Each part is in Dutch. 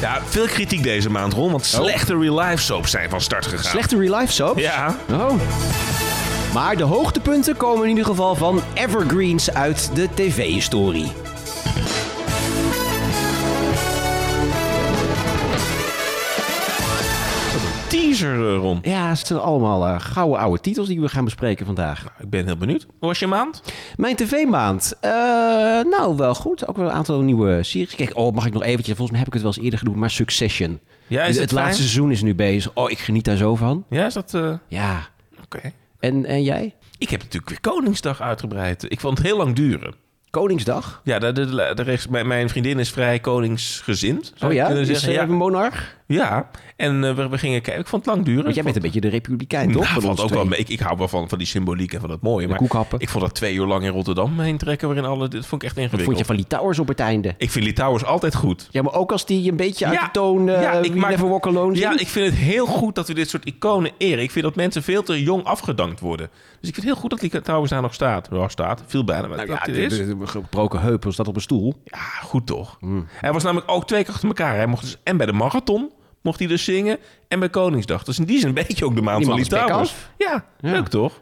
Ja, veel kritiek deze maand, Ron. Want slechte real life soaps zijn van start gegaan. Slechte real life soaps? Ja. Oh. Maar de hoogtepunten komen in ieder geval van evergreens uit de tv-historie. Eh, Ron. Ja, het zijn allemaal eh, gouden oude titels die we gaan bespreken vandaag. Ik ben heel benieuwd. Hoe was je maand? Mijn tv-maand. Eh, nou, wel goed. Ook wel een aantal nieuwe series. Kijk, oh, mag ik nog eventjes... Volgens mij heb ik het wel eens eerder genoemd, maar Succession. Ja, is het het laatste seizoen is nu bezig. Oh, ik geniet daar zo van. Ja, is dat... Ja. Oké. En, en jij? Ik heb natuurlijk weer Koningsdag uitgebreid. Ik vond het heel lang duren. Koningsdag? Ja, de, de, mijn, mijn vriendin is vrij koningsgezind. Oh ja? kunnen Is zeggen. ja. een monarch? Ja, en eh, we, we gingen kijken. Ik vond het lang duren. Want jij bent een beetje de republikein, toch? Nou, Van valt ons ook wel. Ik, ik hou wel van, van die symboliek en van het mooie. Maar koekhappen. ik vond dat twee uur lang in Rotterdam heen trekken... waarin alle... Dit vond ik echt Wat ingewikkeld. vond je van die towers op het einde? Ik vind Litouwers altijd goed. Ja, maar ook als die een beetje uit Ja, de toon uh, ja, ik maak- Never Walk Alone Ja, ik vind het heel goed dat we dit soort iconen eren. Ik vind dat mensen veel te jong afgedankt worden. Dus ik vind het heel goed dat Litouwers daar nog staat. Ja, staat. Viel bijna met Nou dat ja, dit de, is. de- de gebroken heup, was dat op een stoel? Ja, goed toch. Hmm. Hij was namelijk ook twee keer achter elkaar. Hij mocht dus en bij de marathon mocht hij dus zingen en bij Koningsdag. Dus in die zin een beetje ook de maand Die van Litouwers. Ja, Ja. leuk toch?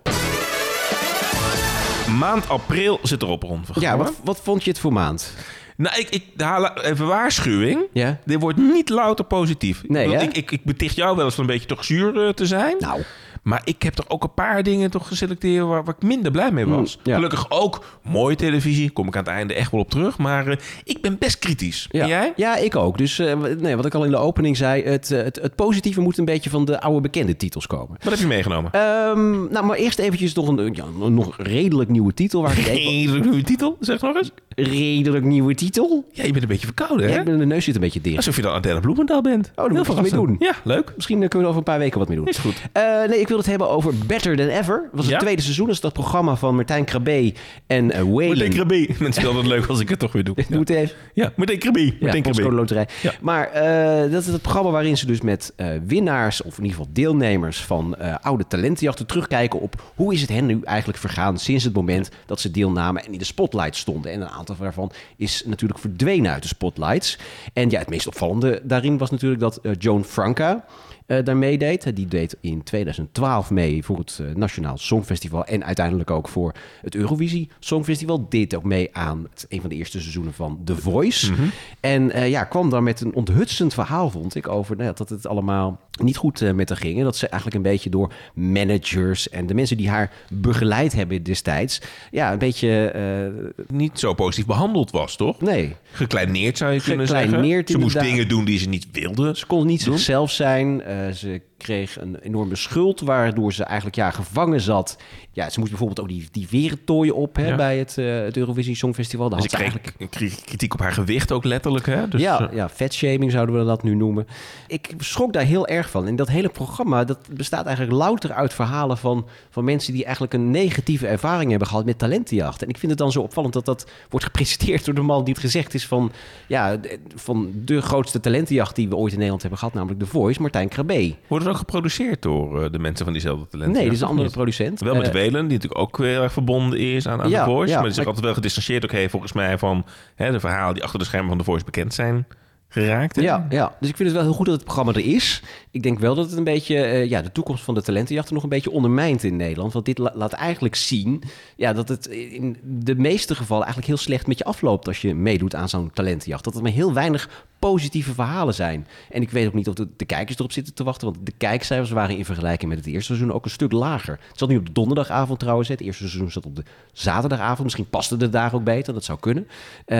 Maand april zit erop rond. Ja, wat, wat vond je het voor maand? Nou, ik, ik haal even waarschuwing. Ja? Dit wordt niet louter positief. Nee, ik, bedoel, hè? ik, ik, ik beticht jou wel eens van een beetje toch zuur eh, te zijn. Nou, Maar ik heb er ook een paar dingen toch geselecteerd waar, waar ik minder blij mee was. Mm, ja. Gelukkig ook mooie televisie. Kom ik aan het einde echt wel op terug. Maar eh, ik ben best kritisch. ja. En jij? Ja, ik ook. Dus eh, nee, wat ik al in de opening zei, het, eh, het, het positieve moet een beetje van de oude bekende titels komen. Wat heb je meegenomen? Ehm, nou, maar eerst eventjes nog een, ja, nog redelijk nieuwe titel. Waar ik Geen nieuwe titel, zeg nog eens. Redelijk nieuwe titel? Ja, je bent een beetje verkouden, hè? Ja, ik ben- de neus zit een beetje dicht. Alsof je dan Adela Bloemendaal bent. Oh, daar moet ik mee doen. Ja, leuk. Misschien eh, kunnen we er over een paar weken wat mee doen. Is goed. Eh, nee, ik wil het hebben over Better Than Ever. Dat was het Ja? tweede seizoen. Dat is dat programma van Martijn Krabbe en uh, Meteen Waylon. Krabbe. Mensen vinden het leuk als ik het toch weer doe. Doe het even. Ja, meteen Krabbe. Ja, postcode Krabbe. loterij. Ja. Maar eh, dat is het programma waarin ze dus met eh, winnaars, of in ieder geval deelnemers van eh, oude talentenjachten terugkijken op hoe is het hen nu eigenlijk vergaan sinds het moment dat ze deelnamen en in de spotlight stonden. En een aantal daarvan is natuurlijk verdwenen uit de spotlights. En ja, het meest opvallende daarin was natuurlijk dat eh, Joan Franca eh daar meedeed. Die deed in 2012 mee voor het eh, Nationaal Songfestival en uiteindelijk ook voor het Eurovisie Songfestival. Deed ook mee aan het, een van de eerste seizoenen van The Voice. En eh, ja, kwam daar met een onthutsend verhaal, vond ik, over nou dat het allemaal niet goed eh, met haar ging. En dat ze eigenlijk een beetje door managers en de mensen die haar begeleid hebben destijds, ja, een beetje, eh, Niet zo positief behandeld was, toch? nee, Gekleineerd zou je kunnen zeggen. Ze moest dingen doen die ze niet wilde. Ze kon niet Doen? zichzelf zijn. Eh, ze kreeg een enorme schuld, waardoor ze eigenlijk ja, gevangen zat. Ja, ze moest bijvoorbeeld ook die, die werentooien op hè, Ja. bij het, eh, het Eurovisie Songfestival. Daar Dus had ze eigenlijk... kritiek op haar gewicht ook letterlijk. Hè? Dus, ja, eh, ja, vetshaming zouden we dat nu noemen. Ik schrok daar heel erg van. En dat hele programma dat bestaat eigenlijk louter uit verhalen van, van mensen die eigenlijk een negatieve ervaring hebben gehad met talentenjacht. En ik vind het dan zo opvallend dat dat wordt gepresenteerd door de man die het gezegd is van, ja, van de grootste talentenjacht die we ooit in Nederland hebben gehad, namelijk The Voice, Martijn Krabbe. Wordt het geproduceerd door eh, de mensen van diezelfde talenten? Nee, dit is een andere niet? producent. Wel met Eh, Welen, die natuurlijk ook heel erg verbonden is aan, aan Ja, The Voice. ja, maar die zich maar- altijd wel gedistanceerd ook heeft volgens mij van hè, de verhalen die achter de schermen van The Voice bekend zijn geraakt. hè? Ja, ja, dus ik vind het wel heel goed dat het programma er is. Ik denk wel dat het een beetje eh, ja, de toekomst van de talentenjacht nog een beetje ondermijnt in Nederland. Want dit la- laat eigenlijk zien ja, dat het in de meeste gevallen eigenlijk heel slecht met je afloopt als je meedoet aan zo'n talentenjacht. Dat er maar heel weinig positieve verhalen zijn. En ik weet ook niet of de, kijkers erop zitten te wachten, want de kijkcijfers waren in vergelijking met het eerste seizoen ook een stuk lager. Het zat nu op de donderdagavond trouwens. Het eerste seizoen zat op de zaterdagavond. Misschien paste de dagen ook beter, dat zou kunnen. Eh,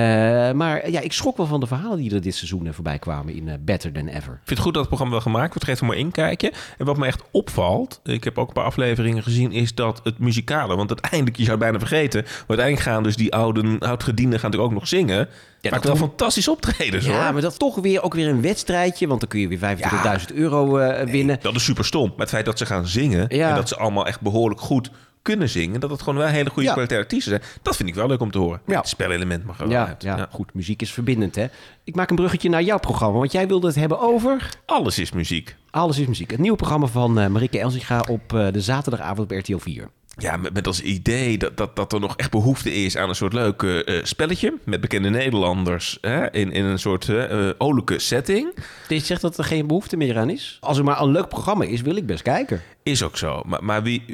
maar ja, ik schrok wel van de verhalen die er dit seizoen voorbij kwamen in eh, Better Than Ever. Ik vind het goed dat het programma wel gemaakt wordt. Geef er maar inkijken. En wat me echt opvalt, ik heb ook een paar afleveringen gezien, is dat het muzikale. Want uiteindelijk, je zou het bijna vergeten, maar uiteindelijk gaan dus die oude, oud-gedienden gaan natuurlijk ook nog zingen. Ja, dat dat wel fantastisch optredens Ja, hoor. maar dat toch weer ook weer een wedstrijdje, want dan kun je weer 25.000 euro eh, winnen. Dat is super stom. Maar het feit dat ze gaan zingen Ja. en dat ze allemaal echt behoorlijk goed kunnen zingen, dat het gewoon wel hele goede Ja. kwaliteit artiesten zijn, dat vind ik wel leuk om te horen. Ja. Het spelelement mag er wel Ja, uit. ja, goed, muziek is verbindend, hè? Ik maak een bruggetje naar jouw programma, want jij wilde het hebben over... Alles is muziek. Alles is muziek. Het nieuwe programma van eh Marike Elsinga op eh, de zaterdagavond op RTL 4. Ja, met, met als idee dat, dat, dat er nog echt behoefte is aan een soort leuk eh, spelletje met bekende Nederlanders hè, in, in een soort uh, olijke setting. Je zegt dat er geen behoefte meer aan is? Als er maar een leuk programma is, wil ik best kijken. Is ook zo. Maar, maar wie,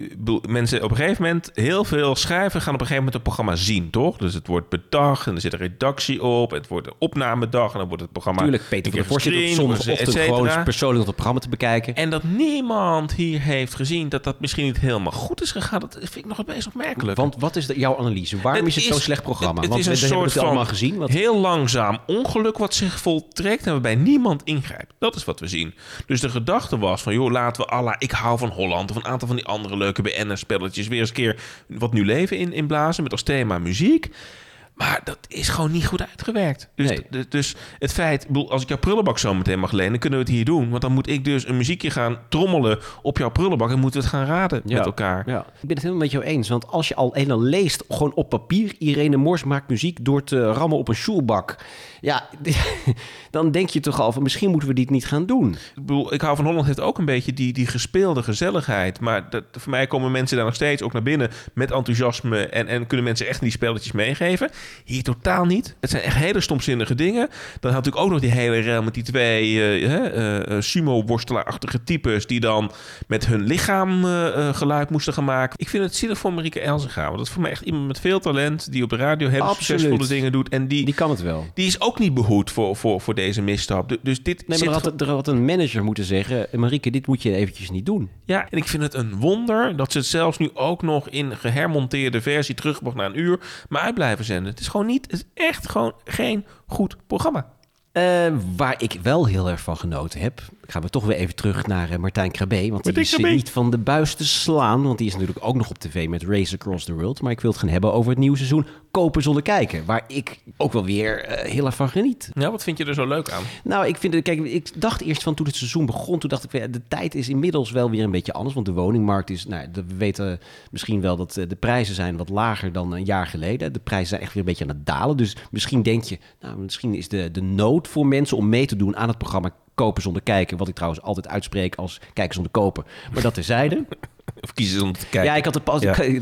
mensen op een gegeven moment, heel veel schrijven gaan op een gegeven moment het programma zien, toch? Dus het wordt bedacht en er zit een redactie op. Het wordt een opnamedag en dan wordt het programma. Tuurlijk, Peter van der Vorst zit zondagochtend gewoon persoonlijk het programma te bekijken. En dat niemand hier heeft gezien dat dat misschien niet helemaal goed is gegaan, dat vind ik nog het meest opmerkelijk. Want wat is de, jouw analyse? Waarom is het zo'n slecht programma? Het, het is een soort van allemaal gezien. Wat... heel langzaam ongeluk wat zich voltrekt en waarbij niemand ingrijpt. Dat is wat we zien. Dus de gedachte was van, joh, laten we Allah, ik hou van Holland of een aantal van die andere leuke BN'er-spelletjes weer eens een keer wat nu leven in, in blazen met als thema muziek. Maar dat is gewoon niet goed uitgewerkt. Dus, dus het feit, als ik jouw prullenbak zo meteen mag lenen, kunnen we het hier doen. Want dan moet ik dus een muziekje gaan trommelen op jouw prullenbak en moeten we het gaan raden met elkaar. Ja. Ik ben het helemaal met jou eens. Want als je al eenmaal leest, gewoon op papier, Irene Mors maakt muziek door te rammen op een shoelbak. Ja, dan denk je toch al van misschien moeten we dit niet gaan doen. Ik bedoel, ik hou van Holland heeft ook een beetje die, die gespeelde gezelligheid. Maar dat, voor mij komen mensen daar nog steeds ook naar binnen met enthousiasme. En, en kunnen mensen echt die spelletjes meegeven. Hier totaal niet. Het zijn echt hele stomzinnige dingen. Dan had ik ook nog die hele rel met die twee uh, uh, sumo-worstelaarachtige types... die dan met hun lichaam geluid moesten gaan maken. Ik vind het zielig voor Marieke Elzega. Want dat is voor mij echt iemand met veel talent... die op de radio hele Absoluut. succesvolle dingen doet. En die, die kan het wel. Die is ook niet behoed voor, voor, voor deze misstap. Dus dit nee, maar had, er had een manager moeten zeggen... Marieke, dit moet je eventjes niet doen. Ja, en ik vind het een wonder dat ze het zelfs nu ook nog... in gehermonteerde versie teruggebracht naar een uur... maar uit blijven zenden. Het is gewoon niet... Het is echt gewoon geen goed programma. Uh, waar ik wel heel erg van genoten heb, gaan we toch weer even terug naar uh, Martijn Krabbe. Want die is niet van de buis te slaan. Want die is natuurlijk ook nog op tv met Race Across the World. Maar ik wil het gaan hebben over het nieuwe seizoen Kopen zonder kijken. Waar ik ook wel weer uh, heel erg van geniet. Ja, wat vind je er zo leuk aan? Nou, ik vind kijk, ik dacht eerst van toen het seizoen begon. Toen dacht ik, de tijd is inmiddels wel weer een beetje anders. Want de woningmarkt is, nou, we weten misschien wel dat de prijzen zijn wat lager dan een jaar geleden. De prijzen zijn echt weer een beetje aan het dalen. Dus misschien denk je, nou, misschien is de, de nood voor mensen om mee te doen aan het programma kopen zonder kijken. Wat ik trouwens altijd uitspreek als kijken zonder kopen. Maar dat terzijde. Of kiezen zonder te kijken. Ja, ik had pas,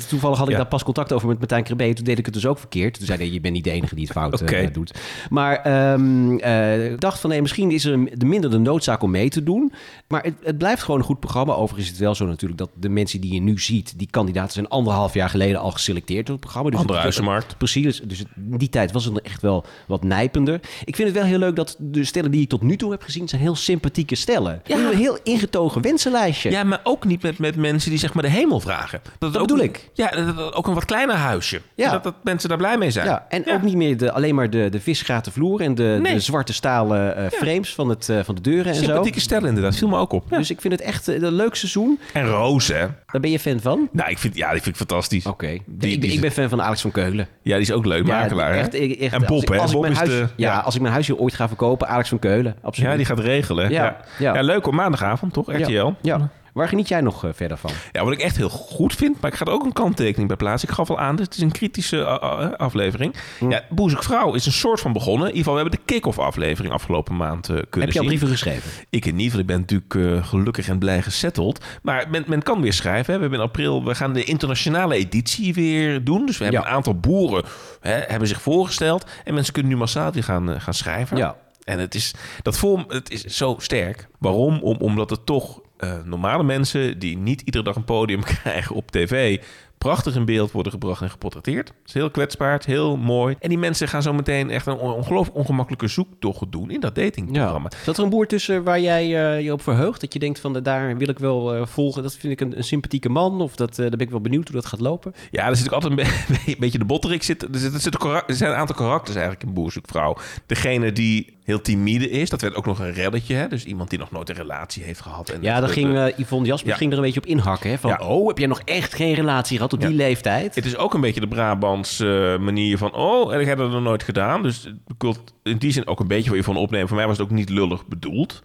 toevallig had ik daar pas contact over met Martijn Krabbe. Toen deed ik het dus ook verkeerd. Toen zei hij, je bent niet de enige die het fout okay. uh, doet. Maar um, uh, ik dacht van, nee, misschien is er de minder de noodzaak om mee te doen. Maar het, het, blijft gewoon een goed programma. Overigens is het wel zo natuurlijk dat de mensen die je nu ziet... die kandidaten zijn anderhalf jaar geleden al geselecteerd door het programma. Dus Andere huizenmarkt. Precies, dus die tijd was het echt wel wat nijpender. Ik vind het wel heel leuk dat de stellen die ik tot nu toe heb gezien... zijn heel sympathieke stellen. Ja. Een heel ingetogen wensenlijstje. Ja, maar ook niet met, met mensen die zeg maar de hemel vragen. Dat, dat bedoel ik. Ja, ook een wat kleiner huisje. Ja. Dat, dat mensen daar blij mee zijn. Ja, en ook niet meer de, alleen maar de, de visgraten vloer en de, de zwarte stalen uh, frames van, het, uh, van de deuren en zo. Sympathieke stellen inderdaad, viel me ook op. Dus ik vind het echt een leuk seizoen. En Roos, hè? Daar ben je fan van? Nou, ik vind, ja, die vind ik fantastisch. Oké. Okay. Ik, ik, ben fan van Alex van Keulen. Ja, die is ook leuk, makelaar. Echt, echt, en Bob, hè? Als ik mijn huis, de, ja, als ik mijn huis hier ooit ga verkopen, Alex van Keulen. Absoluut. Ja, die gaat regelen. Ja, ja. leuk op maandagavond, toch? RTL. ja. Waar geniet jij nog uh, verder van? Ja, wat ik echt heel goed vind, maar ik ga er ook een kanttekening bij plaatsen. Ik gaf al aan, het is een kritische uh, aflevering. Hm. Ja, Boezek Vrouw is een soort van begonnen. In ieder geval, we hebben de kick-off aflevering afgelopen maand uh, kunnen zien. Heb je al brieven geschreven? Ik in ieder geval. Ik ben natuurlijk gelukkig en blij gesetteld. Maar men, men kan weer schrijven. Hè. We hebben in april, we gaan de internationale editie weer doen. Dus we hebben een aantal boeren hè, hebben zich voorgesteld. En mensen kunnen nu massaal weer gaan, gaan schrijven. Ja. En het is, dat vorm, het is zo sterk. Waarom? Om, omdat het toch uh, normale mensen die niet iedere dag een podium krijgen op tv, prachtig in beeld worden gebracht en geportretteerd. Het is heel kwetsbaar, heel mooi. En die mensen gaan zo meteen echt een ongelooflijk ongemakkelijke zoektocht doen in dat datingprogramma. Ja. Zat er een boer tussen waar jij uh, je op verheugt? Dat je denkt van daar wil ik wel uh, volgen. Dat vind ik een, een sympathieke man. Of dat, daar ben ik wel benieuwd hoe dat gaat lopen. Ja, er zit ook altijd een, beetje de botterik. Zit, er, zit, er, zit er, zijn een aantal karakters eigenlijk in Boerzoekvrouw. Degene die heel timide is. Dat werd ook nog een reddetje. Hè? Dus iemand die nog nooit een relatie heeft gehad. En ja, daar ging uh, Yvonne Jasper ging er een beetje op inhakken. Hè? Van, ja. oh, heb jij nog echt geen relatie gehad op die leeftijd? Het is ook een beetje de Brabants uh, manier van... oh, en ik heb dat nog nooit gedaan. Dus ik in die zin ook een beetje voor Yvonne opnemen. Voor mij was het ook niet lullig bedoeld.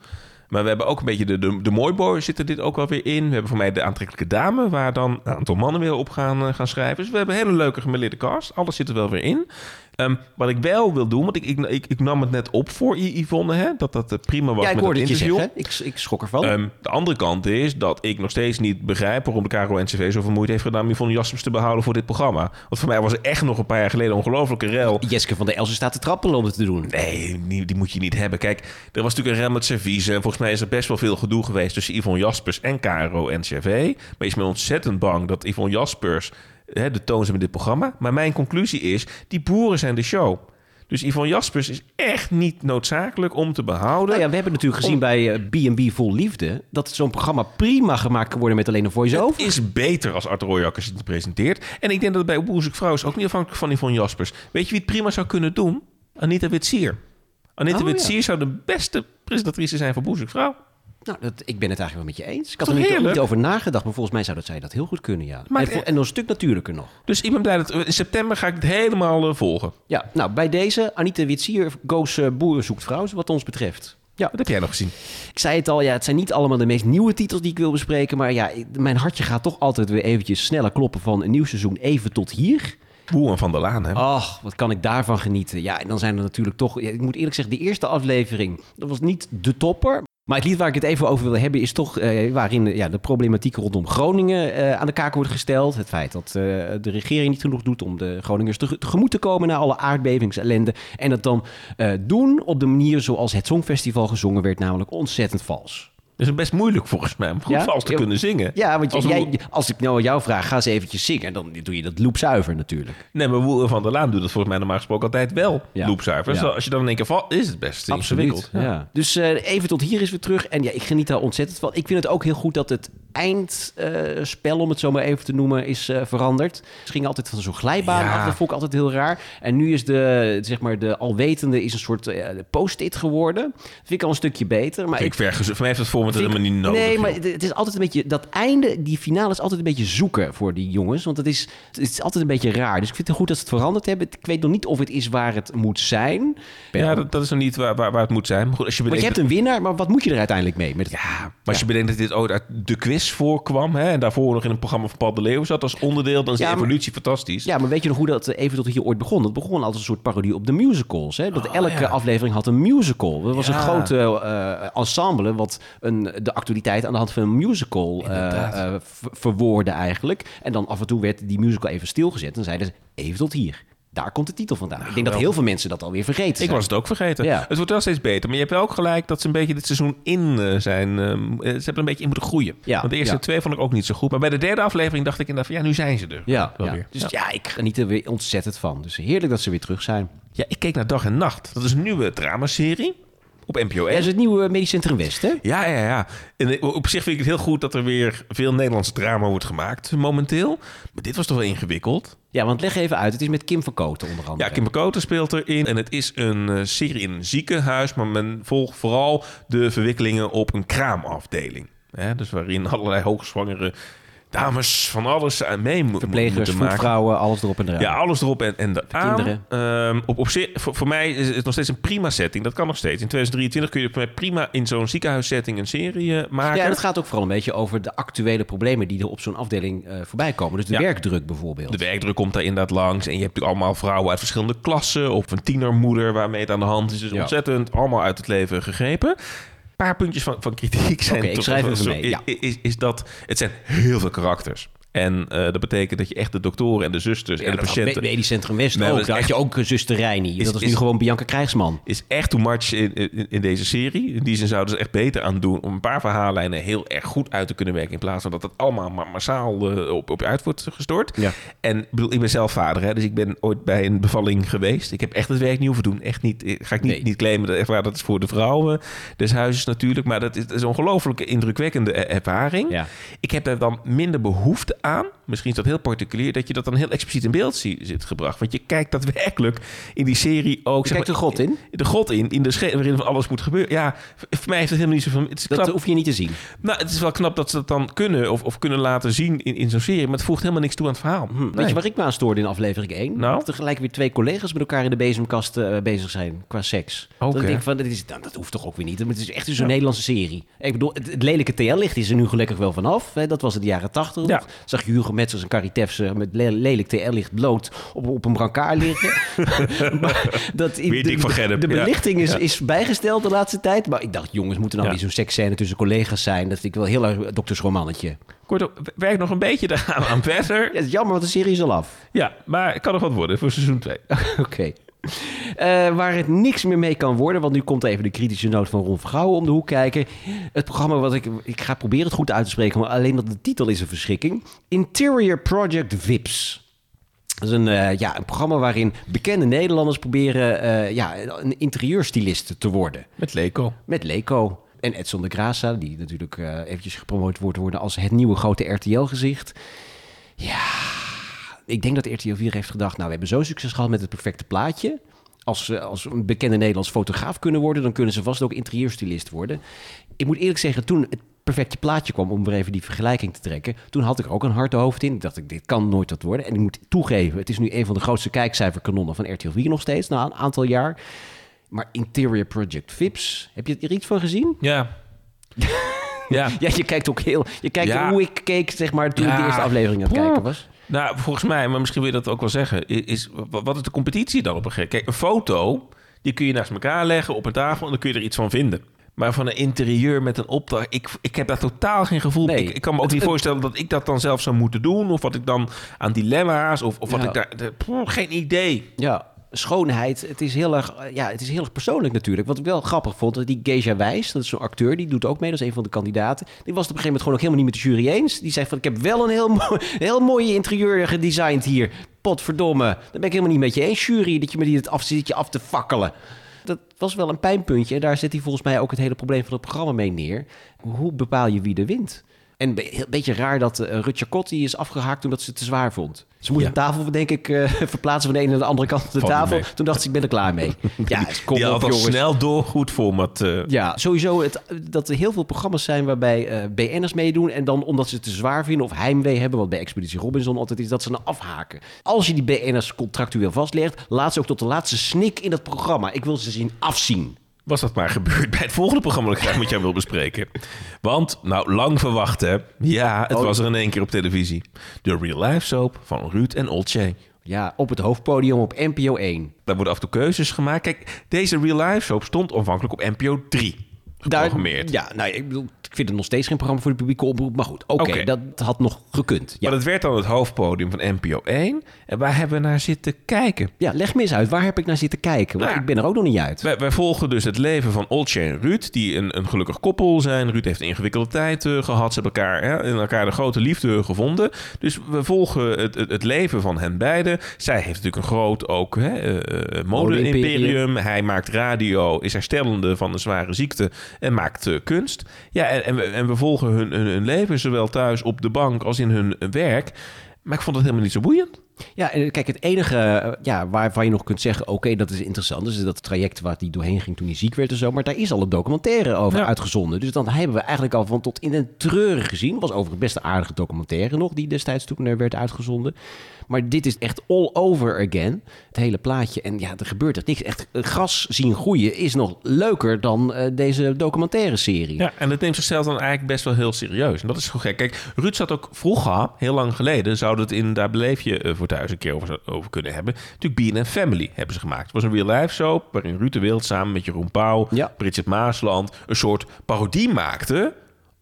Maar we hebben ook een beetje de, de, de mooiboy zit er dit ook wel weer in. We hebben voor mij de aantrekkelijke dame, waar dan een aantal mannen weer op gaan, uh, gaan schrijven. Dus we hebben een hele leuke gemeleerde cast. Alles zit er wel weer in. Ehm, wat ik wel wil doen, want ik, ik, ik, ik nam het net op voor Yvonne, hè, dat dat eh, prima was Ja, ik met hoorde het het je interview. zeggen. Ik, ik schrok ervan. Ehm, de andere kant is dat ik nog steeds niet begrijp waarom de KRO-NCV zoveel moeite heeft gedaan om Yvonne Jaspers te behouden voor dit programma. Want voor mij was er echt nog een paar jaar geleden ongelofelijke rel. Jeske van der Elsen staat te trappelen om het te doen. Nee, die, die moet je niet hebben. Kijk, er was natuurlijk een rel met servies. En volgens mij is er best wel veel gedoe geweest tussen Yvonne Jaspers en KRO-NCV. Maar is me ontzettend bang dat Yvonne Jaspers hè, de toon zet met dit programma. Maar mijn conclusie is, die boeren zijn de show. Dus Yvonne Jaspers is echt niet noodzakelijk om te behouden. Nou ja, we hebben natuurlijk gezien Om- bij eh, B&B Vol Liefde... dat zo'n programma prima gemaakt kan worden met alleen een voice-over. Het is beter als Arthur Royakkers het presenteert. En ik denk dat het bij Boerzoek Vrouw is ook niet afhankelijk van Yvonne Jaspers. Weet je wie het prima zou kunnen doen? Anita Witsier. Anita Oh, Witsier zou de beste presentatrice zijn voor Boerzoek Vrouw. Nou, dat, ik ben het eigenlijk wel met je eens. Ik had Toch er niet, niet over nagedacht, maar volgens mij zou dat zij dat heel goed kunnen, ja. Maar- en, voor- en nog een stuk natuurlijker nog. Dus ik ben blij dat in september ga ik het helemaal eh, volgen. Ja, nou, bij deze, Anita Witsier, Goos eh, Boeren zoekt vrouw, wat ons betreft. Ja, Wat heb jij nog gezien? ik zei het al, ja, het zijn niet allemaal de meest nieuwe titels die ik wil bespreken, maar ja, mijn hartje gaat toch altijd weer eventjes sneller kloppen van een nieuw seizoen even tot hier. Boeren van der Laan, hè? Ach, wat kan ik daarvan genieten. Ja, en dan zijn er natuurlijk toch... ja, ik moet eerlijk zeggen, de eerste aflevering... dat was niet de topper. Maar het lied waar ik het even over wil hebben... is toch eh, waarin ja, de problematiek rondom Groningen eh, aan de kaak wordt gesteld. Het feit dat eh, de regering niet genoeg doet... om de Groningers tege- tegemoet te komen... na alle aardbevingsellende. En dat dan doen op de manier zoals het Songfestival gezongen werd... namelijk ontzettend vals. Dat is best moeilijk volgens mij om goed Ja? vals te Ja. kunnen zingen. Ja, want Als jij, als ik nou aan jou vraag... ga eens eventjes zingen... dan doe je dat loopzuiver natuurlijk. Nee, maar Boeren van der Laan doet dat volgens mij normaal gesproken altijd wel Ja. loopzuiver. Dus als je dan in één keer valt, is het best ingewikkeld. Ja. Dus eh, even tot hier is weer terug. En ja, ik geniet daar ontzettend van. Ik vind het ook heel goed dat het eindspel, om het zo maar even te noemen, is eh, veranderd. Ze gingen altijd van zo'n glijbaan af. Dat vond ik altijd heel raar. En nu is de, zeg maar, de alwetende is een soort eh, post-it geworden. Dat vind ik al een stukje beter. Maar ik vergezocht. Voor mij heeft het format Ik- helemaal niet nodig. Nee, maar het het is altijd een beetje... Dat einde, die finale is altijd een beetje zoeken voor die jongens. Want het is, het is altijd een beetje raar. Dus ik vind het goed dat ze het veranderd hebben. Ik weet nog niet of het is waar het moet zijn. Ja, dat, dat is nog niet waar, waar, waar het moet zijn. Maar goed, als je Want je bedenkt... hebt een winnaar, maar wat moet je er uiteindelijk mee? Met het- Ja, maar als je bedenkt dat dit ooit uit de quiz voorkwam... Hè, en daarvoor nog in een programma van Paul de Leeuw zat als onderdeel... dan is Ja, de maar- evolutie fantastisch. Ja, maar weet je nog hoe dat eh, even tot hier ooit begon? Dat begon als een soort parodie op de musicals. Hè? Dat Oh, elke ja. aflevering had een musical. Er was een grote eh, ensemble wat een, de actualiteit aan de hand van een musical eh Inderdaad. eh, ver- verwoordde eigenlijk. En dan af en toe werd die musical even stilgezet en zeiden ze even tot hier. Daar komt de titel vandaan. ik denk dat heel veel mensen dat alweer vergeten Ik zijn. was het ook vergeten. Ja. Het wordt wel steeds beter. Maar je hebt wel ook gelijk dat ze een beetje dit seizoen in eh, zijn. ze hebben een beetje in moeten groeien. Ja, Want de eerste ja. twee vond ik ook niet zo goed. Maar bij de derde aflevering dacht ik inderdaad van ja, nu zijn ze er. Ja, Wel weer. dus Ja. ja. ik geniet er weer ontzettend van. Dus heerlijk dat ze weer terug zijn. Ja, ik keek naar Dag en Nacht. Dat is een nieuwe dramaserie op NPO 1. Is het nieuwe Medisch Centrum West, hè? Ja, ja, ja. En eh, op zich vind ik het heel goed dat er weer veel Nederlands drama wordt gemaakt momenteel. Maar dit was toch wel ingewikkeld. Ja, want leg even uit. Het is met Kim van Kooten onder andere. Ja, Kim Koten speelt erin. En het is een eh, serie in een ziekenhuis. Maar men volgt vooral de verwikkelingen op een kraamafdeling. Hè, dus waarin allerlei hoogzwangere dames van alles aan mee mo- Verplegers, moeten maken. voetvrouwen, alles erop en eraan. Ja, alles erop en, en eraan. kinderen. Ehm, op, op voor, voor mij is het nog steeds een prima setting. Dat kan nog steeds. In 2023 kun je prima in zo'n ziekenhuissetting een serie eh, maken. Ja, en het gaat ook vooral een beetje over de actuele problemen die er op zo'n afdeling eh, voorbij komen. Dus de Ja. werkdruk bijvoorbeeld. De werkdruk komt daar inderdaad langs. En je hebt natuurlijk allemaal vrouwen uit verschillende klassen. Of een tienermoeder waarmee het aan de hand is. Dus Ja. ontzettend allemaal uit het leven gegrepen. Een paar puntjes van, van kritiek zijn Oké, ik toch- schrijf even zo- mee, ja. is, is dat het zijn heel veel karakters. En eh, dat betekent dat je echt de doktoren en de zusters Ja, en de dat patiënten... Me- Medisch Centrum West ook. dat Daar had je ook zuster Reini. Is- dat is, is- nu gewoon Bianca Krijgsman. is echt too much in, in, in deze serie. In die zin zouden ze echt beter aan doen om een paar verhaallijnen heel erg goed uit te kunnen werken. In plaats van dat het allemaal maar massaal eh, op, op je uit wordt gestort. Ja. En ik bedoel, ik ben zelf vader, hè, dus ik ben ooit bij een bevalling geweest. Ik heb echt het werk niet hoeven doen. Echt niet, eh, ga ik niet, Nee. niet claimen. Dat, echt waar, dat is voor de vrouwen des huizes natuurlijk. Maar dat is, dat is een ongelooflijke indrukwekkende ervaring. Ja. Ik heb daar dan minder behoefte aan. Misschien is dat heel particulier. Dat je dat dan heel expliciet in beeld zie- zit gebracht. Want je kijkt daadwerkelijk in die serie ook... Je kijkt maar, de god in. de god in, in de waarin van alles moet gebeuren. Ja, voor mij heeft het helemaal niet zoveel... Het is, Dat knap, hoef je niet te zien. nou, het is wel knap dat ze dat dan kunnen of, of kunnen laten zien in, in zo'n serie. Maar het voegt helemaal niks toe aan het verhaal. Hm, Weet je waar ik me aan stoorde in aflevering 1? Nou? Dat er gelijk weer twee collega's met elkaar in de bezemkast eh, bezig zijn qua seks. Ook, dat ik denk van, dat, is, nou, dat hoeft toch ook weer niet. Maar het is echt zo'n Nederlandse serie. Ik bedoel, het, het lelijke TL ligt is er nu gelukkig wel vanaf. Hè? Dat was in de jaren 80. Ja. Zag je Hugo Metzels en Carrie Tefse met le- lelijk TL-licht bloot op, op een brancard liggen. Maar dat, van de, Gennep, de ja. belichting is, Ja. is bijgesteld de laatste tijd. Maar ik dacht, jongens, moeten nou Ja. niet zo'n seksscène tussen collega's zijn. Dat vind ik wel heel erg doktersromannetje. Kortom, werk nog een beetje daaraan aan verder. Ja, het is jammer, want de serie is al af. Ja, maar het kan nog wat worden voor seizoen 2. Oké. Eh, waar het niks meer mee kan worden, want nu komt even de kritische noot van Ron Vergouwen om de hoek kijken. Het programma wat ik, ik ga proberen het goed uit te spreken, maar alleen dat de titel is een verschrikking. Interior Project Vips. Dat is een, eh, ja, een programma waarin bekende Nederlanders proberen eh, ja, een interieurstylist te worden. Met Leco. Met Leco. En Edson de Graça, die natuurlijk eh, eventjes gepromoot wordt worden als het nieuwe grote RTL-gezicht. Ja, ik denk dat RTL 4 heeft gedacht... nou, we hebben zo'n succes gehad met het perfecte plaatje. Als ze als een bekende Nederlands fotograaf kunnen worden... dan kunnen ze vast ook interieurstylist worden. Ik moet eerlijk zeggen, toen het perfecte plaatje kwam... om weer even die vergelijking te trekken... toen had ik er ook een hard hoofd in. Ik dacht, dit kan nooit wat worden. En ik moet toegeven, het is nu een van de grootste kijkcijferkanonnen... van RTL 4 nog steeds, na een aantal jaar... Maar Interior Project Vips, heb je er iets van gezien? Ja. ja. Ja, je kijkt ook heel... Je kijkt Ja. hoe ik keek, zeg maar, toen ik de eerste aflevering aan het kijken was. Nou, volgens mij, maar misschien wil je dat ook wel zeggen, is wa- wat is de competitie dan op een gegeven Kijk, een foto, die kun je naast elkaar leggen op een tafel en dan kun je er iets van vinden. Maar van een interieur met een opdracht, ik, ik heb daar totaal geen gevoel. Nee. Ik, ik kan me ook niet voorstellen dat ik dat dan zelf zou moeten doen. Of wat ik dan aan dilemma's, of, of wat Ja. ik daar... de- geen idee. Ja, schoonheid. Het is, heel erg, eh, ja, het is heel erg persoonlijk natuurlijk. Wat ik wel grappig vond, dat die Geja Wijs, dat is zo'n acteur, die doet ook mee, dat is een van de kandidaten. Die was op een gegeven moment gewoon ook helemaal niet met de jury eens. Die zei van, ik heb wel een heel, heel mooie interieur gedesigned hier. Potverdomme. Daar ben ik helemaal niet met je eens, jury, dat je me die af, zit af te fakkelen. Dat was wel een pijnpuntje. En daar zet hij volgens mij ook het hele probleem van het programma mee neer. Hoe bepaal je wie er wint? En een be- beetje raar dat uh, Rutger Kot die is afgehaakt omdat ze het te zwaar vond. Ze moest Ja. een tafel, denk ik, eh, verplaatsen van de ene naar de andere kant van de tafel. Toen dacht ze, ik ben er klaar mee. ja, kom Die op, jongens. snel door goed format. eh Ja, sowieso het, dat er heel veel programma's zijn waarbij eh BN'ers meedoen... en dan omdat ze het te zwaar vinden of heimwee hebben... wat bij Expeditie Robinson altijd is, dat ze dan afhaken. Als je die BN'ers contractueel vastlegt... laat ze ook tot de laatste snik in het programma. Ik wil ze zien afzien. Was dat maar gebeurd bij het volgende programma dat ik graag met jou wil bespreken. Want, nou, lang verwacht hè. Ja, het Oh. was er in één keer op televisie. De Real Life Soap van Ruud en Olcay. Ja, op het hoofdpodium op NPO 1. Daar worden af en toe keuzes gemaakt. Kijk, deze Real Life Soap stond aanvankelijk op NPO 3 geprogrammeerd. ja, nou, ik, bedoel, ik vind het nog steeds geen programma voor de publieke omroep. Maar goed, oké, dat had nog gekund. Ja. Maar dat werd dan het hoofdpodium van NPO 1. En waar hebben we naar zitten kijken? ja, leg me eens uit. Waar heb ik naar zitten kijken? Want Nou, ik ben er ook nog niet uit. Wij, wij volgen dus het leven van Olcay en Ruud, die een, een gelukkig koppel zijn. Ruud heeft een ingewikkelde tijd eh, gehad. Ze hebben elkaar, hè, in elkaar de grote liefde gevonden. Dus we volgen het, het, het leven van hen beiden. Zij heeft natuurlijk een groot ook eh, eh, mode-imperium. Hij maakt radio, is herstellende van een zware ziekte en maakt eh, kunst. Ja, en, en, we, en we volgen hun, hun, hun leven, zowel thuis op de bank als in hun werk. Maar ik vond het helemaal niet zo boeiend. Ja, en kijk, het enige eh, ja, waarvan je nog kunt zeggen... oké, dat is interessant, dus dat traject waar hij doorheen ging toen hij ziek werd en zo... maar daar is al een documentaire over Ja. uitgezonden. Dus dan hebben we eigenlijk al van tot in een treurig gezien. was overigens best een aardige documentaire nog... die destijds toen er werd uitgezonden. Maar dit is echt all over again, het hele plaatje. En ja, er gebeurt echt niks. Echt, gras zien groeien is nog leuker dan eh, deze documentaire serie. Ja, en het neemt zichzelf dan eigenlijk best wel heel serieus. En dat is gewoon gek. Kijk, Ruud zat ook vroeger, heel lang geleden, zouden het in Daar Beleef je eh, voor een keer over, over kunnen hebben. Natuurlijk BNN Family hebben ze gemaakt. Het was een real life soap waarin Ruud de Wild samen met Jeroen Pauw, Ja. Bridget Maasland, een soort parodie maakte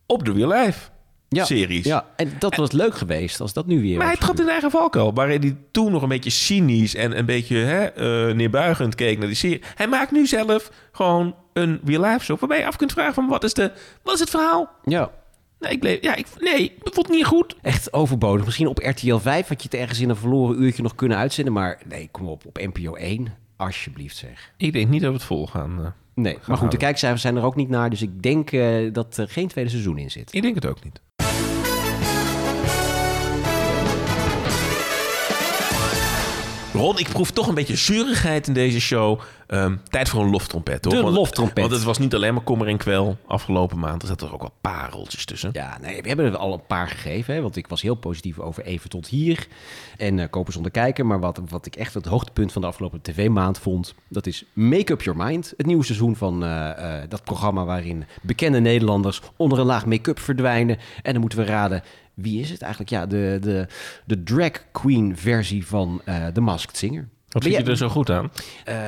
op de real life Ja, series. Ja, en dat was leuk geweest als dat nu weer Maar hij trad in eigen valkuil, waarin hij toen nog een beetje cynisch en een beetje hè, eh, neerbuigend keek naar die serie. Hij maakt nu zelf gewoon een real life soap waarbij je af kunt vragen van wat is, de, wat is het verhaal? Ja, Nee, ik bleef, ja, ik, nee, ik vond het niet goed. echt overbodig. Misschien op RTL 5 had je het ergens in een verloren uurtje nog kunnen uitzenden. Maar nee, kom op, op NPO 1. Alsjeblieft zeg. Ik denk niet dat we het vol gaan. eh. Nee, maar goed, de kijkcijfers zijn er ook niet naar. Dus ik denk eh, dat er geen tweede seizoen in zit. Ik denk het ook niet. Ron, ik proef toch een beetje zurigheid in deze show. Ehm, tijd voor een loftrompet, toch? De Want- loftrompet. Want het was niet alleen maar kommer en kwel afgelopen maand. Er zaten er ook wel pareltjes tussen. Ja, nee, we hebben er al een paar gegeven. Hè, want ik was heel positief over Even tot hier. En eh Kopen zonder kijken. Maar wat, wat ik echt het hoogtepunt van de afgelopen tv-maand vond... dat is Make Up Your Mind. Het nieuwe seizoen van eh, eh, dat programma... waarin bekende Nederlanders onder een laag make-up verdwijnen. En dan moeten we raden wie is het eigenlijk? Ja, de, de, de drag queen versie van uh, The Masked Singer. Wat zie je er zo goed aan? Uh,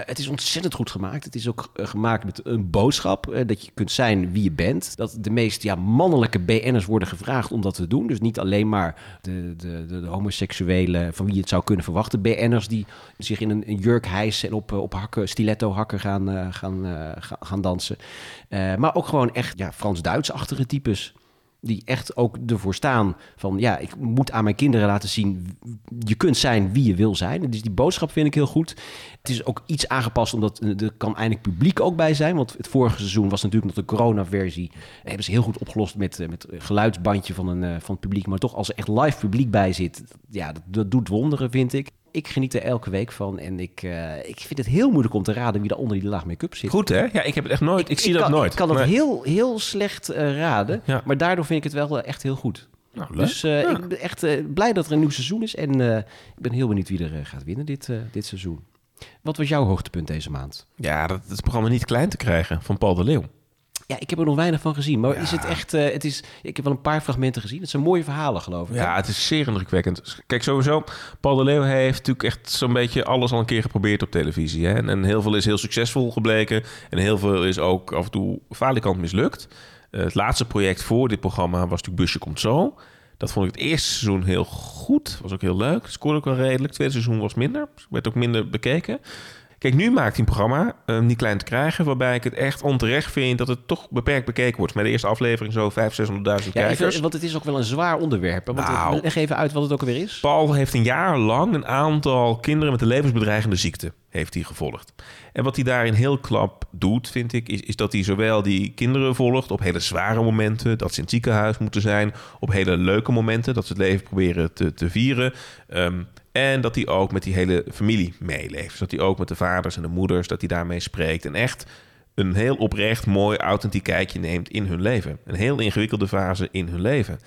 het is ontzettend goed gemaakt. Het is ook uh, gemaakt met een boodschap. uh, dat je kunt zijn wie je bent. Dat de meest ja, mannelijke BN'ers worden gevraagd om dat te doen. Dus niet alleen maar de, de, de, de homoseksuele van wie je het zou kunnen verwachten. BN'ers die zich in een, een jurk hijsen en op, op hakken, stiletto hakken gaan, gaan, gaan, gaan dansen. Maar ook gewoon echt ja, Frans-Duits-achtige types. Die echt ook ervoor staan van ja, ik moet aan mijn kinderen laten zien. Je kunt zijn wie je wil zijn. Dus die boodschap vind ik heel goed. Het is ook iets aangepast, omdat er kan eindelijk publiek ook bij zijn. Want het vorige seizoen was natuurlijk nog de corona-versie. Hebben ze heel goed opgelost met, met geluidsbandje van, een, van het publiek. Maar toch, als er echt live publiek bij zit, ja, dat doet wonderen, vind ik. Ik geniet er elke week van en ik, uh, ik vind het heel moeilijk om te raden wie er onder die laag make-up zit. Goed hè? Ja, ik heb het echt nooit. Ik, ik zie ik dat kan, nooit. Ik kan het Nee. heel, heel slecht uh, raden, Ja. maar daardoor vind ik het wel uh, echt heel goed. Nou. Dus uh, Ja. ik ben echt blij dat er een nieuw seizoen is en ik ben heel benieuwd wie er gaat winnen dit, dit seizoen. Wat was jouw hoogtepunt deze maand? Ja, dat het programma niet klein te krijgen van Paul de Leeuw. Ja, ik heb er nog weinig van gezien. Maar is het echt... Uh, het is, ik heb wel een paar fragmenten gezien. Het zijn mooie verhalen, geloof ik. Ja, het is zeer indrukwekkend. Kijk, sowieso, Paul de Leeuw heeft natuurlijk echt zo'n beetje alles al een keer geprobeerd op televisie. Hè? En, en heel veel is heel succesvol gebleken. En heel veel is ook af en toe falikant mislukt. Uh, het laatste project voor dit programma was natuurlijk Busje Komt Zo. Dat vond ik het eerste seizoen heel goed. Was ook heel leuk. Scoorde ook wel redelijk. Het tweede seizoen was minder. Werd ook minder bekeken. Kijk, nu maakt hij een programma, niet klein te krijgen, waarbij ik het echt onterecht vind dat het toch beperkt bekeken wordt. Met de eerste aflevering zo 500.000, 600.000 ja, kijkers. Even, want het is ook wel een zwaar onderwerp. Want Nou. leg even uit wat het ook alweer is. Paul heeft een jaar lang een aantal kinderen met een levensbedreigende ziekte heeft hij gevolgd. En wat hij daarin heel klap doet, vind ik, is, is dat hij zowel die kinderen volgt op hele zware momenten, dat ze in het ziekenhuis moeten zijn, op hele leuke momenten, dat ze het leven proberen te, te vieren. Um, en dat hij ook met die hele familie meeleeft. Dat hij ook met de vaders en de moeders, dat hij daarmee spreekt. En echt een heel oprecht, mooi, authentiek kijkje neemt in hun leven. Een heel ingewikkelde fase in hun leven.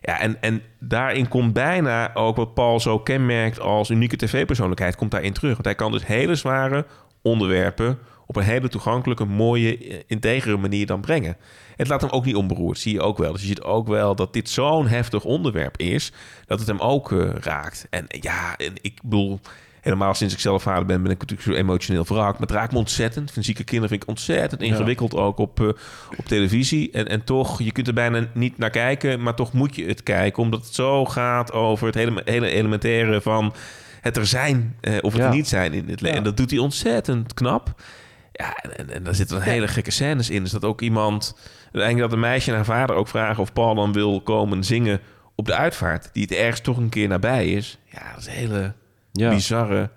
Ja, en, en daarin komt bijna ook wat Paul zo kenmerkt als unieke tv-persoonlijkheid, komt daarin terug. Want hij kan dus hele zware onderwerpen op een hele toegankelijke, mooie, integere manier dan brengen. Het laat hem ook niet onberoerd, zie je ook wel. Dus je ziet ook wel dat dit zo'n heftig onderwerp is, dat het hem ook uh, raakt. En ja, en ik bedoel, helemaal sinds ik zelf vader ben, ben ik natuurlijk zo emotioneel wrak. Maar het raakt me ontzettend. Van zieke kinderen vind ik ontzettend ingewikkeld, ja. ook op, uh, op televisie. En, en toch, je kunt er bijna niet naar kijken, maar toch moet je het kijken, omdat het zo gaat over het hele, hele elementaire van het er zijn uh, of het Ja. er niet zijn in het leven. En dat doet hij ontzettend knap. Ja, en, en, en daar zitten dan hele gekke scènes in. Dus dat ook iemand, eigenlijk dat een meisje en haar vader ook vragen of Paul dan wil komen zingen op de uitvaart. Die het ergens toch een keer nabij is. Ja, dat is een hele Ja. bizarre,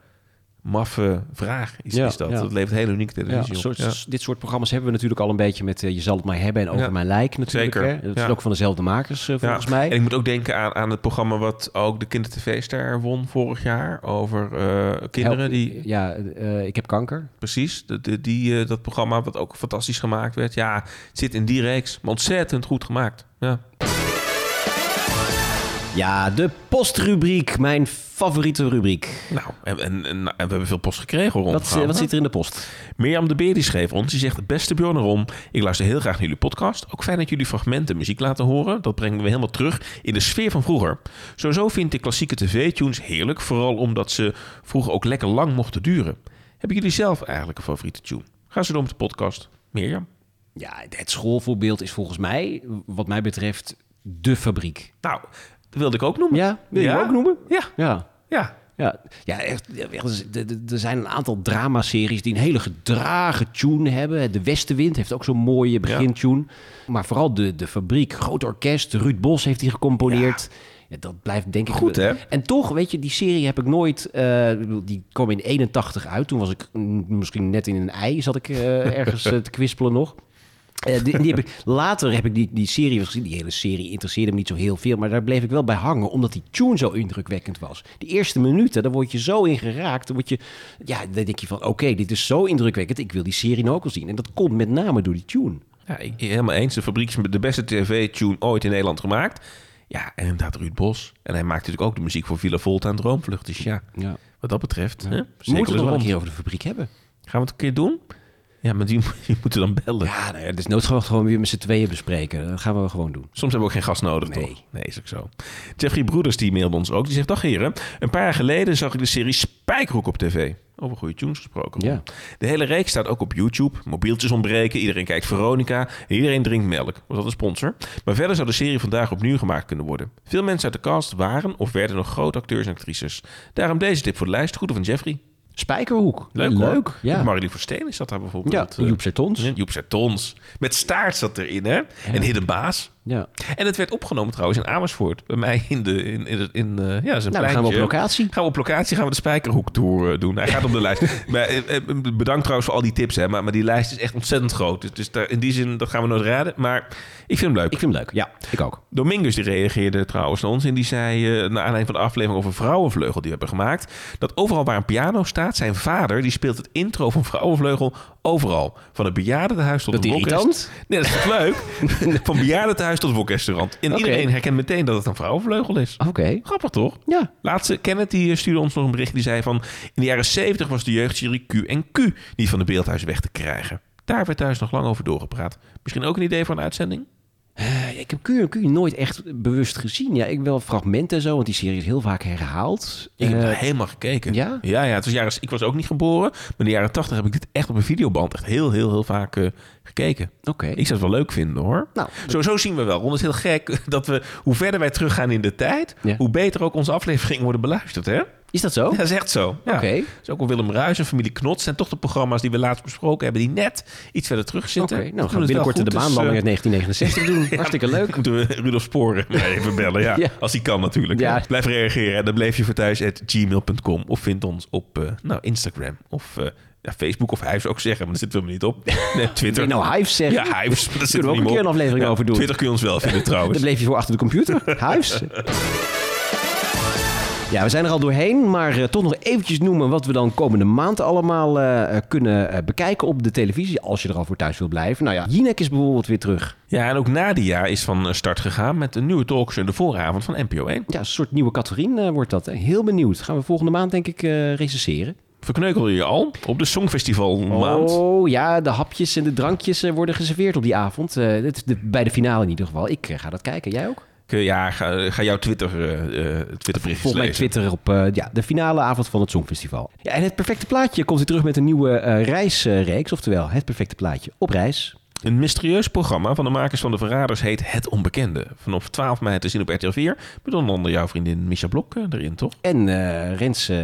maffe vraag. Is, Ja, is dat. ja. Dat levert hele unieke Ja, televisie een soort, op. Ja. Dit soort programma's hebben we natuurlijk al een beetje met eh, Je zal het maar hebben en Over Ja. mijn lijk natuurlijk. Zeker, Hè? Dat ja. is ook van dezelfde makers eh, volgens Ja, mij. En ik moet ook denken aan, aan het programma wat ook de Kinder-TV-ster won vorig jaar. Over eh, kinderen Help- die... Ja, ik heb kanker. Precies, de, de- die, dat programma wat ook fantastisch gemaakt werd. Ja, het zit in die reeks, maar ontzettend goed gemaakt. Ja. Ja, de postrubriek, mijn favoriete rubriek. Nou, en, en, en- en we hebben veel post gekregen rond. Wat, wat zit er in de post? Mirjam de Beer die schreef ons. Die zegt, beste Bjorn en Ron, ik luister heel graag naar jullie podcast. Ook fijn dat jullie fragmenten muziek laten horen. Dat brengen we helemaal terug in de sfeer van vroeger. Sowieso vind ik klassieke tv-tunes heerlijk. Vooral omdat ze vroeger ook lekker lang mochten duren. Hebben jullie zelf eigenlijk een favoriete tune? Ga ze door met de podcast. Mirjam? Ja, het schoolvoorbeeld is volgens mij, wat mij betreft, de fabriek. Nou, dat wilde ik ook noemen. Ja, wil je Ja? ook noemen? Ja, Ja. ja. Ja, ja echt. er- zijn een aantal dramaseries die een hele gedragen tune hebben. De Westenwind heeft ook zo'n mooie begintune. Maar vooral de, de fabriek, groot orkest. Ruud Bos heeft die gecomponeerd. Ja, dat blijft denk ik... Goed, hè? En toch, weet je, die serie heb ik nooit... eh, die kwam in 81 uit. Toen was ik misschien net in een ei. Zat ik eh, ergens eh, te kwispelen nog. Eh, die, die heb ik, later heb ik die, die serie gezien. Die hele serie interesseerde me niet zo heel veel. Maar daar bleef ik wel bij hangen. Omdat die tune zo indrukwekkend was. Die eerste minuten, daar word je zo in geraakt. Dan, word je, ja, dan denk je van, oké, dit is zo indrukwekkend. Ik wil die serie nou ook al zien. En dat komt met name door die tune. Ja, ik, helemaal eens. De fabriek is de beste tv-tune ooit in Nederland gemaakt. Ja, en inderdaad Ruud Bos. En hij maakt natuurlijk ook de muziek voor Villa Volta en Droomvlucht. Dus ja, Ja. wat dat betreft, hè, We moeten is het nog wel een keer over de fabriek hebben. Gaan we het een keer doen? Ja, maar die, die moeten dan bellen. Ja, nou ja, dus noodgewoon gewoon weer met z'n tweeën bespreken. Dat gaan we gewoon doen. Soms hebben we ook geen gast nodig, Nee. toch? Nee, is ook zo. Jeffrey Broeders, die mailde ons ook. Die zegt, dag heren. Een paar jaar geleden zag ik de serie Spijkerhoek op tv. Over goede tunes gesproken. Ja. De hele reeks staat ook op YouTube. Mobieltjes ontbreken, iedereen kijkt Veronica. en Iedereen drinkt melk. Was dat een sponsor? Maar verder zou de serie vandaag opnieuw gemaakt kunnen worden. Veel mensen uit de cast waren of werden nog grote acteurs en actrices. Daarom deze tip voor de lijst. Groeten van Jeffrey. Spijkerhoek. Leuk, Leuk. Ja. Marilyn Versteen is dat daar bijvoorbeeld. Ja, Joep Sertons. Joep Sertons. Met staart zat erin, hè? En Hidden Baas. Ja. En het werd opgenomen trouwens in Amersfoort. Bij mij in de... In, in, in, eh, ja, zijn Nou, gaan we op locatie. Gaan we op locatie gaan we de Spijkerhoek Tour eh, doen. Hij gaat op de lijst. Maar, eh, bedankt trouwens voor al die tips. Hè, maar, maar die lijst is echt ontzettend groot. Dus, dus daar, in die zin, dat gaan we nooit raden. Maar ik vind hem leuk. Ik vind hem leuk. Ja, ik ook. Domingus die reageerde trouwens naar ons en die zei, eh naar aanleiding van de aflevering over Vrouwenvleugel die we hebben gemaakt, dat overal waar een piano staat, zijn vader die speelt het intro van Vrouwenvleugel overal. Van het bejaardentehuis tot Dat het wokrestaurant. Nee, dat is toch leuk? van bejaardentehuis tot het wokrestaurant. En Oké. iedereen herkent meteen dat het een Vrouwenvleugel is. Oké. Grappig toch? Ja. Laatste, Kenneth die eh, stuurde ons nog een bericht. Die zei van... In de jaren 70 was de jeugdserie Q en Q niet van de beeldhuis weg te krijgen. Daar werd thuis nog lang over doorgepraat. Misschien ook een idee voor een uitzending? Eh, Ik heb Q&Q nooit echt bewust gezien. Ja, ik wel fragmenten en zo, want die serie is heel vaak herhaald. Ik heb Eh, er helemaal gekeken. ja? Ja, ja het was jaren, ik was ook niet geboren. Maar in de jaren 80 heb ik dit echt op een videoband echt heel, heel, heel vaak eh, gekeken. Oké. Ik zou het wel leuk vinden hoor. Nou, Sowieso zien we wel. Want het is heel gek dat we, hoe verder wij teruggaan in de tijd, Ja. hoe beter ook onze afleveringen worden beluisterd. Hè? Is dat zo? Dat is echt zo. Ja. Oké. Dus ook al Willem Ruijs en familie Knots zijn toch de programma's die we laatst besproken hebben, die net iets verder terug Oké, zitten. nou We gaan we binnenkort de goed, dus, eh, uit 1969 doen. Hartstikke leuk. Moeten we Rudolf Sporen even bellen, ja. Ja. Als hij kan natuurlijk. Ja. Blijf reageren. Dan bleef je voor thuis at gmail.com of vind ons op eh, nou, Instagram of eh, ja, Facebook of Hives ook zeggen, maar daar zitten we niet op. Nee, Twitter. Nou Hives zeggen? Ja, Hives. Daar Kunnen we ook een keer een aflevering over doen. Twitter kun je ons wel vinden trouwens. Dan bleef je voor achter de computer. Huis. Ja, we zijn er al doorheen, maar eh, toch nog eventjes noemen wat we dan komende maand allemaal eh, eh, kunnen bekijken op de televisie, als je er al voor thuis wil blijven. Nou ja, Jinek is bijvoorbeeld weer terug. Ja, en ook Nadia is van start gegaan met een nieuwe talkshow de vooravond van NPO 1. Ja, een soort nieuwe Catherine eh, wordt dat. Hè. Heel benieuwd. Gaan we volgende maand denk ik recenseren. Verkneukel je al op de Songfestival maand. Oh ja, de hapjes en de drankjes worden geserveerd op die avond. Bij de finale in ieder geval. Ik ga dat kijken. Jij ook? Ja, ga, ga jouw Twitter, eh eh Twitterberichtjes Volg mij. Twitter op eh, ja, de finale avond van het Songfestival. Ja, en het perfecte plaatje komt weer terug met een nieuwe eh, reisreeks. Oftewel, het perfecte plaatje op reis. Een mysterieus programma van de makers van De Verraders heet Het Onbekende. Vanaf 12 mei te zien op RTL 4. Met onder andere jouw vriendin Misha Blok eh, erin, toch? En Rens, eh,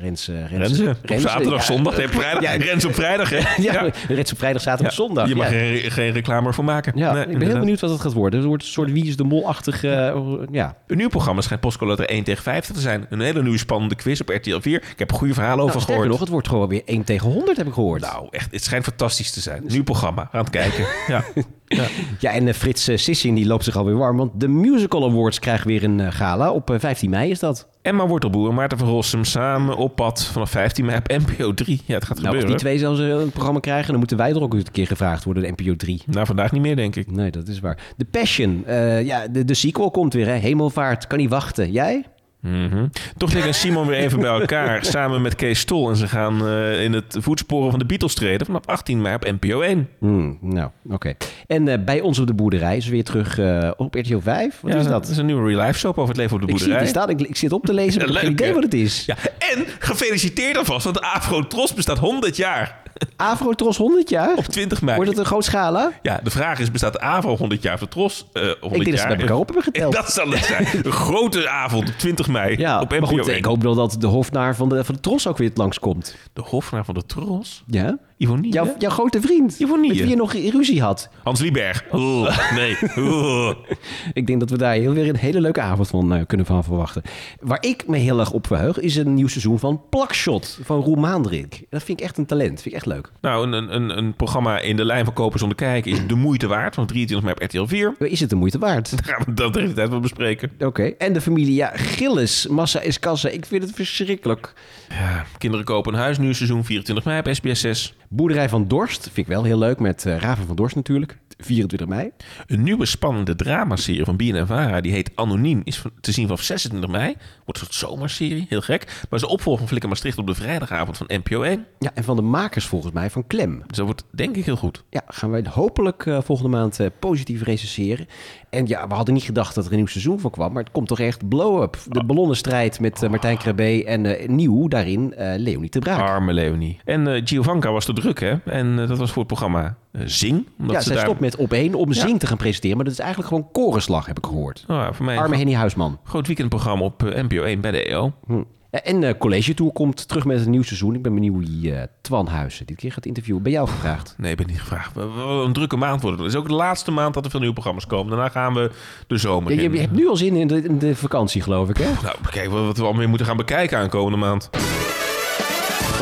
Rens, Renze. Op Renze, zaterdag, ja, zondag. Nee, vrijdag. Ja. Rens op vrijdag, hè? Ja, Rens op vrijdag, zaterdag, zondag. Je mag ja. geen, reclame ervoor maken. Ja, Nee, ik ben heel benieuwd wat het gaat worden. Het wordt een soort Wie is de Mol-achtig... eh, ja. Een nieuw programma schijnt Postcode 1 tegen 50 te zijn. Een hele nieuwe spannende quiz op RTL 4. Ik heb er goede verhalen Nou, over sterker gehoord. nog, het wordt gewoon weer 1 tegen 100, heb ik gehoord. Nou, echt, het schijnt fantastisch te zijn. Nieuw programma. Aan het kijken. Ja. ja. Ja, en eh, Frits uh, Sissing die loopt zich alweer warm. Want de Musical Awards krijgen weer een eh, gala. Op eh, 15 mei is dat. Emma Wortelboer en Maarten van Rossum samen op pad vanaf 15 mei op NPO 3. Ja, het gaat Nou, als gebeuren. die twee zelfs eh, een programma krijgen... dan moeten wij er ook eens een keer gevraagd worden, de NPO 3. Nou, vandaag niet meer, denk ik. Nee, dat is waar. The Passion. eh, ja, de, de sequel komt weer, hè. Hemelvaart. Kan niet wachten. Jij? Mhm. Toch Nick en Simon weer even bij elkaar. samen met Kees Stol. En ze gaan eh, in het voetsporen van de Beatles treden. Vanaf 18 mei op NPO 1. Hmm, nou, oké. En eh, bij ons op de boerderij is weer terug eh, op RTL 5. Wat ja, is dat dat? is een nieuwe real life soap over het leven op de Ik zie boerderij. staan. Ik, ik zit op te lezen, maar ik heb geen idee wat het is. Ja, en gefeliciteerd alvast, want de Afro Tros bestaat 100 jaar. Afro Tros 100 jaar? Op 20 mei. Wordt het een groot schala? Ja, de vraag is, bestaat de Afro 100 jaar of de Tros eh 100 Ik denk dat ze jaar? bij elkaar op hebben geteld. Dat zal het zijn. Een grote avond op 20 mei Ja, op maar goed, 1. ik hoop wel dat de hofnaar van de, van de Tros ook weer langskomt. De hofnaar van de Tros? Ja? Ivonie? Jouw, jouw grote vriend. Ivonie. Met wie je nog ruzie had. Hans Lieberg. Oeh, nee. Oeh. Ik denk dat we daar heel weer een hele leuke avond van eh, kunnen van verwachten. Waar ik me heel erg op verheug, is een nieuw seizoen van Plakshot van Roel Maandrik. Dat vind ik echt een talent. Vind ik echt leuk. Nou, een, een, een programma in de lijn van Kopen zonder kijken is de moeite waard. Van 23 mei op RTL 4. Is het de moeite waard? Daar gaan we dat de hele tijd wel bespreken. Oké. En de familie, ja, Gilles, Massa is kassa. Ik vind het verschrikkelijk. Ja, kinderen kopen een huis, nieuw seizoen 24 mei op SBS 6. Boerderij van Dorst vind ik wel heel leuk. Met eh, Raven van Dorst natuurlijk. 24 mei. Een nieuwe spannende dramaserie van BNNVARA, die heet Anoniem, is te zien vanaf 26 mei. Wordt een soort zomerserie, heel gek. Maar is de opvolger van Flikker Maastricht op de vrijdagavond van NPO 1. Ja, en van de makers volgens mij van Klem. Dus dat wordt denk ik heel goed. Ja, gaan wij hopelijk eh, volgende maand eh, positief recenseren. En ja, we hadden niet gedacht dat er een nieuw seizoen van kwam. Maar het komt toch echt blow-up. De ballonnenstrijd met Martijn Krabbe en nieuw daarin Leonie te Braak. Arme Leonie. En Giovanka was te druk, hè? En eh, dat was voor het programma eh, Zing. Omdat ja, ze zij daar... stopt met op één om Ja. Zing te gaan presenteren. Maar dat is eigenlijk gewoon korenslag, heb ik gehoord. Oh, ja, voor mij Arme Henny Huisman. groot weekendprogramma op eh, NPO 1 bij de EO. Hm. En eh, College Tour komt terug met een nieuw seizoen. Ik ben benieuwd wie eh, Twan Huizen dit keer gaat interviewen. Ben jou gevraagd? Nee, ik ben niet gevraagd. Een drukke maand worden. Het is ook de laatste maand dat er veel nieuwe programma's komen. Daarna gaan we de zomer Ja, je, in. je hebt nu al zin in de, in de vakantie, geloof ik, hè? Nou, kijk wat we allemaal moeten gaan bekijken aankomende maand.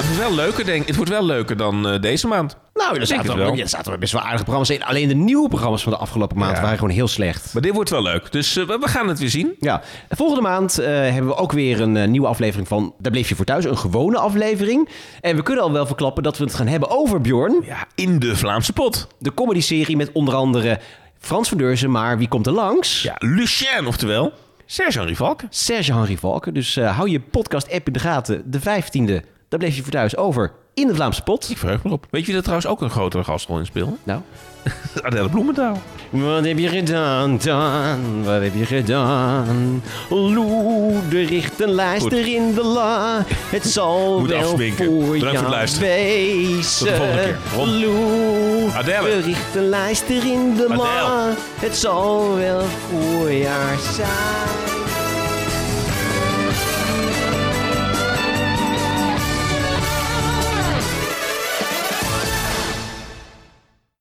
Het is wel leuker, denk ik. Het wordt wel leuker dan eh, deze maand. Nou, er zaten, het wel. er zaten best wel aardige programma's in. Alleen de nieuwe programma's van de afgelopen maand Ja. waren gewoon heel slecht. Maar dit wordt wel leuk. Dus eh, we gaan het weer zien. Ja, volgende maand eh, hebben we ook weer een nieuwe aflevering van Daar bleef je voor thuis. Een gewone aflevering. En we kunnen al wel verklappen dat we het gaan hebben over Bjorn. Ja, in de Vlaamse pot. De comedy-serie met onder andere Frans van Deurzen. Maar wie komt er langs? Ja, Lucien, oftewel Serge-Henri Valken. Serge Henri Valken. Dus hou je podcast-app in de gaten. De 15e, Daar bleef je voor thuis over in de Vlaamse pot. Ik verheug me op. Weet je wie er trouwens ook een grotere gastrol in speelde? Nou. Adele Bloementaal. Wat heb je gedaan, Dan? Wat heb je gedaan? Loederich, een lijster in de la. Het zal Moet wel voor Bedankt voor het luisteren. wezen. Tot de volgende keer. Ron. Adele. Loederich, een lijster in de la. Adele. Het zal wel voor jou zijn.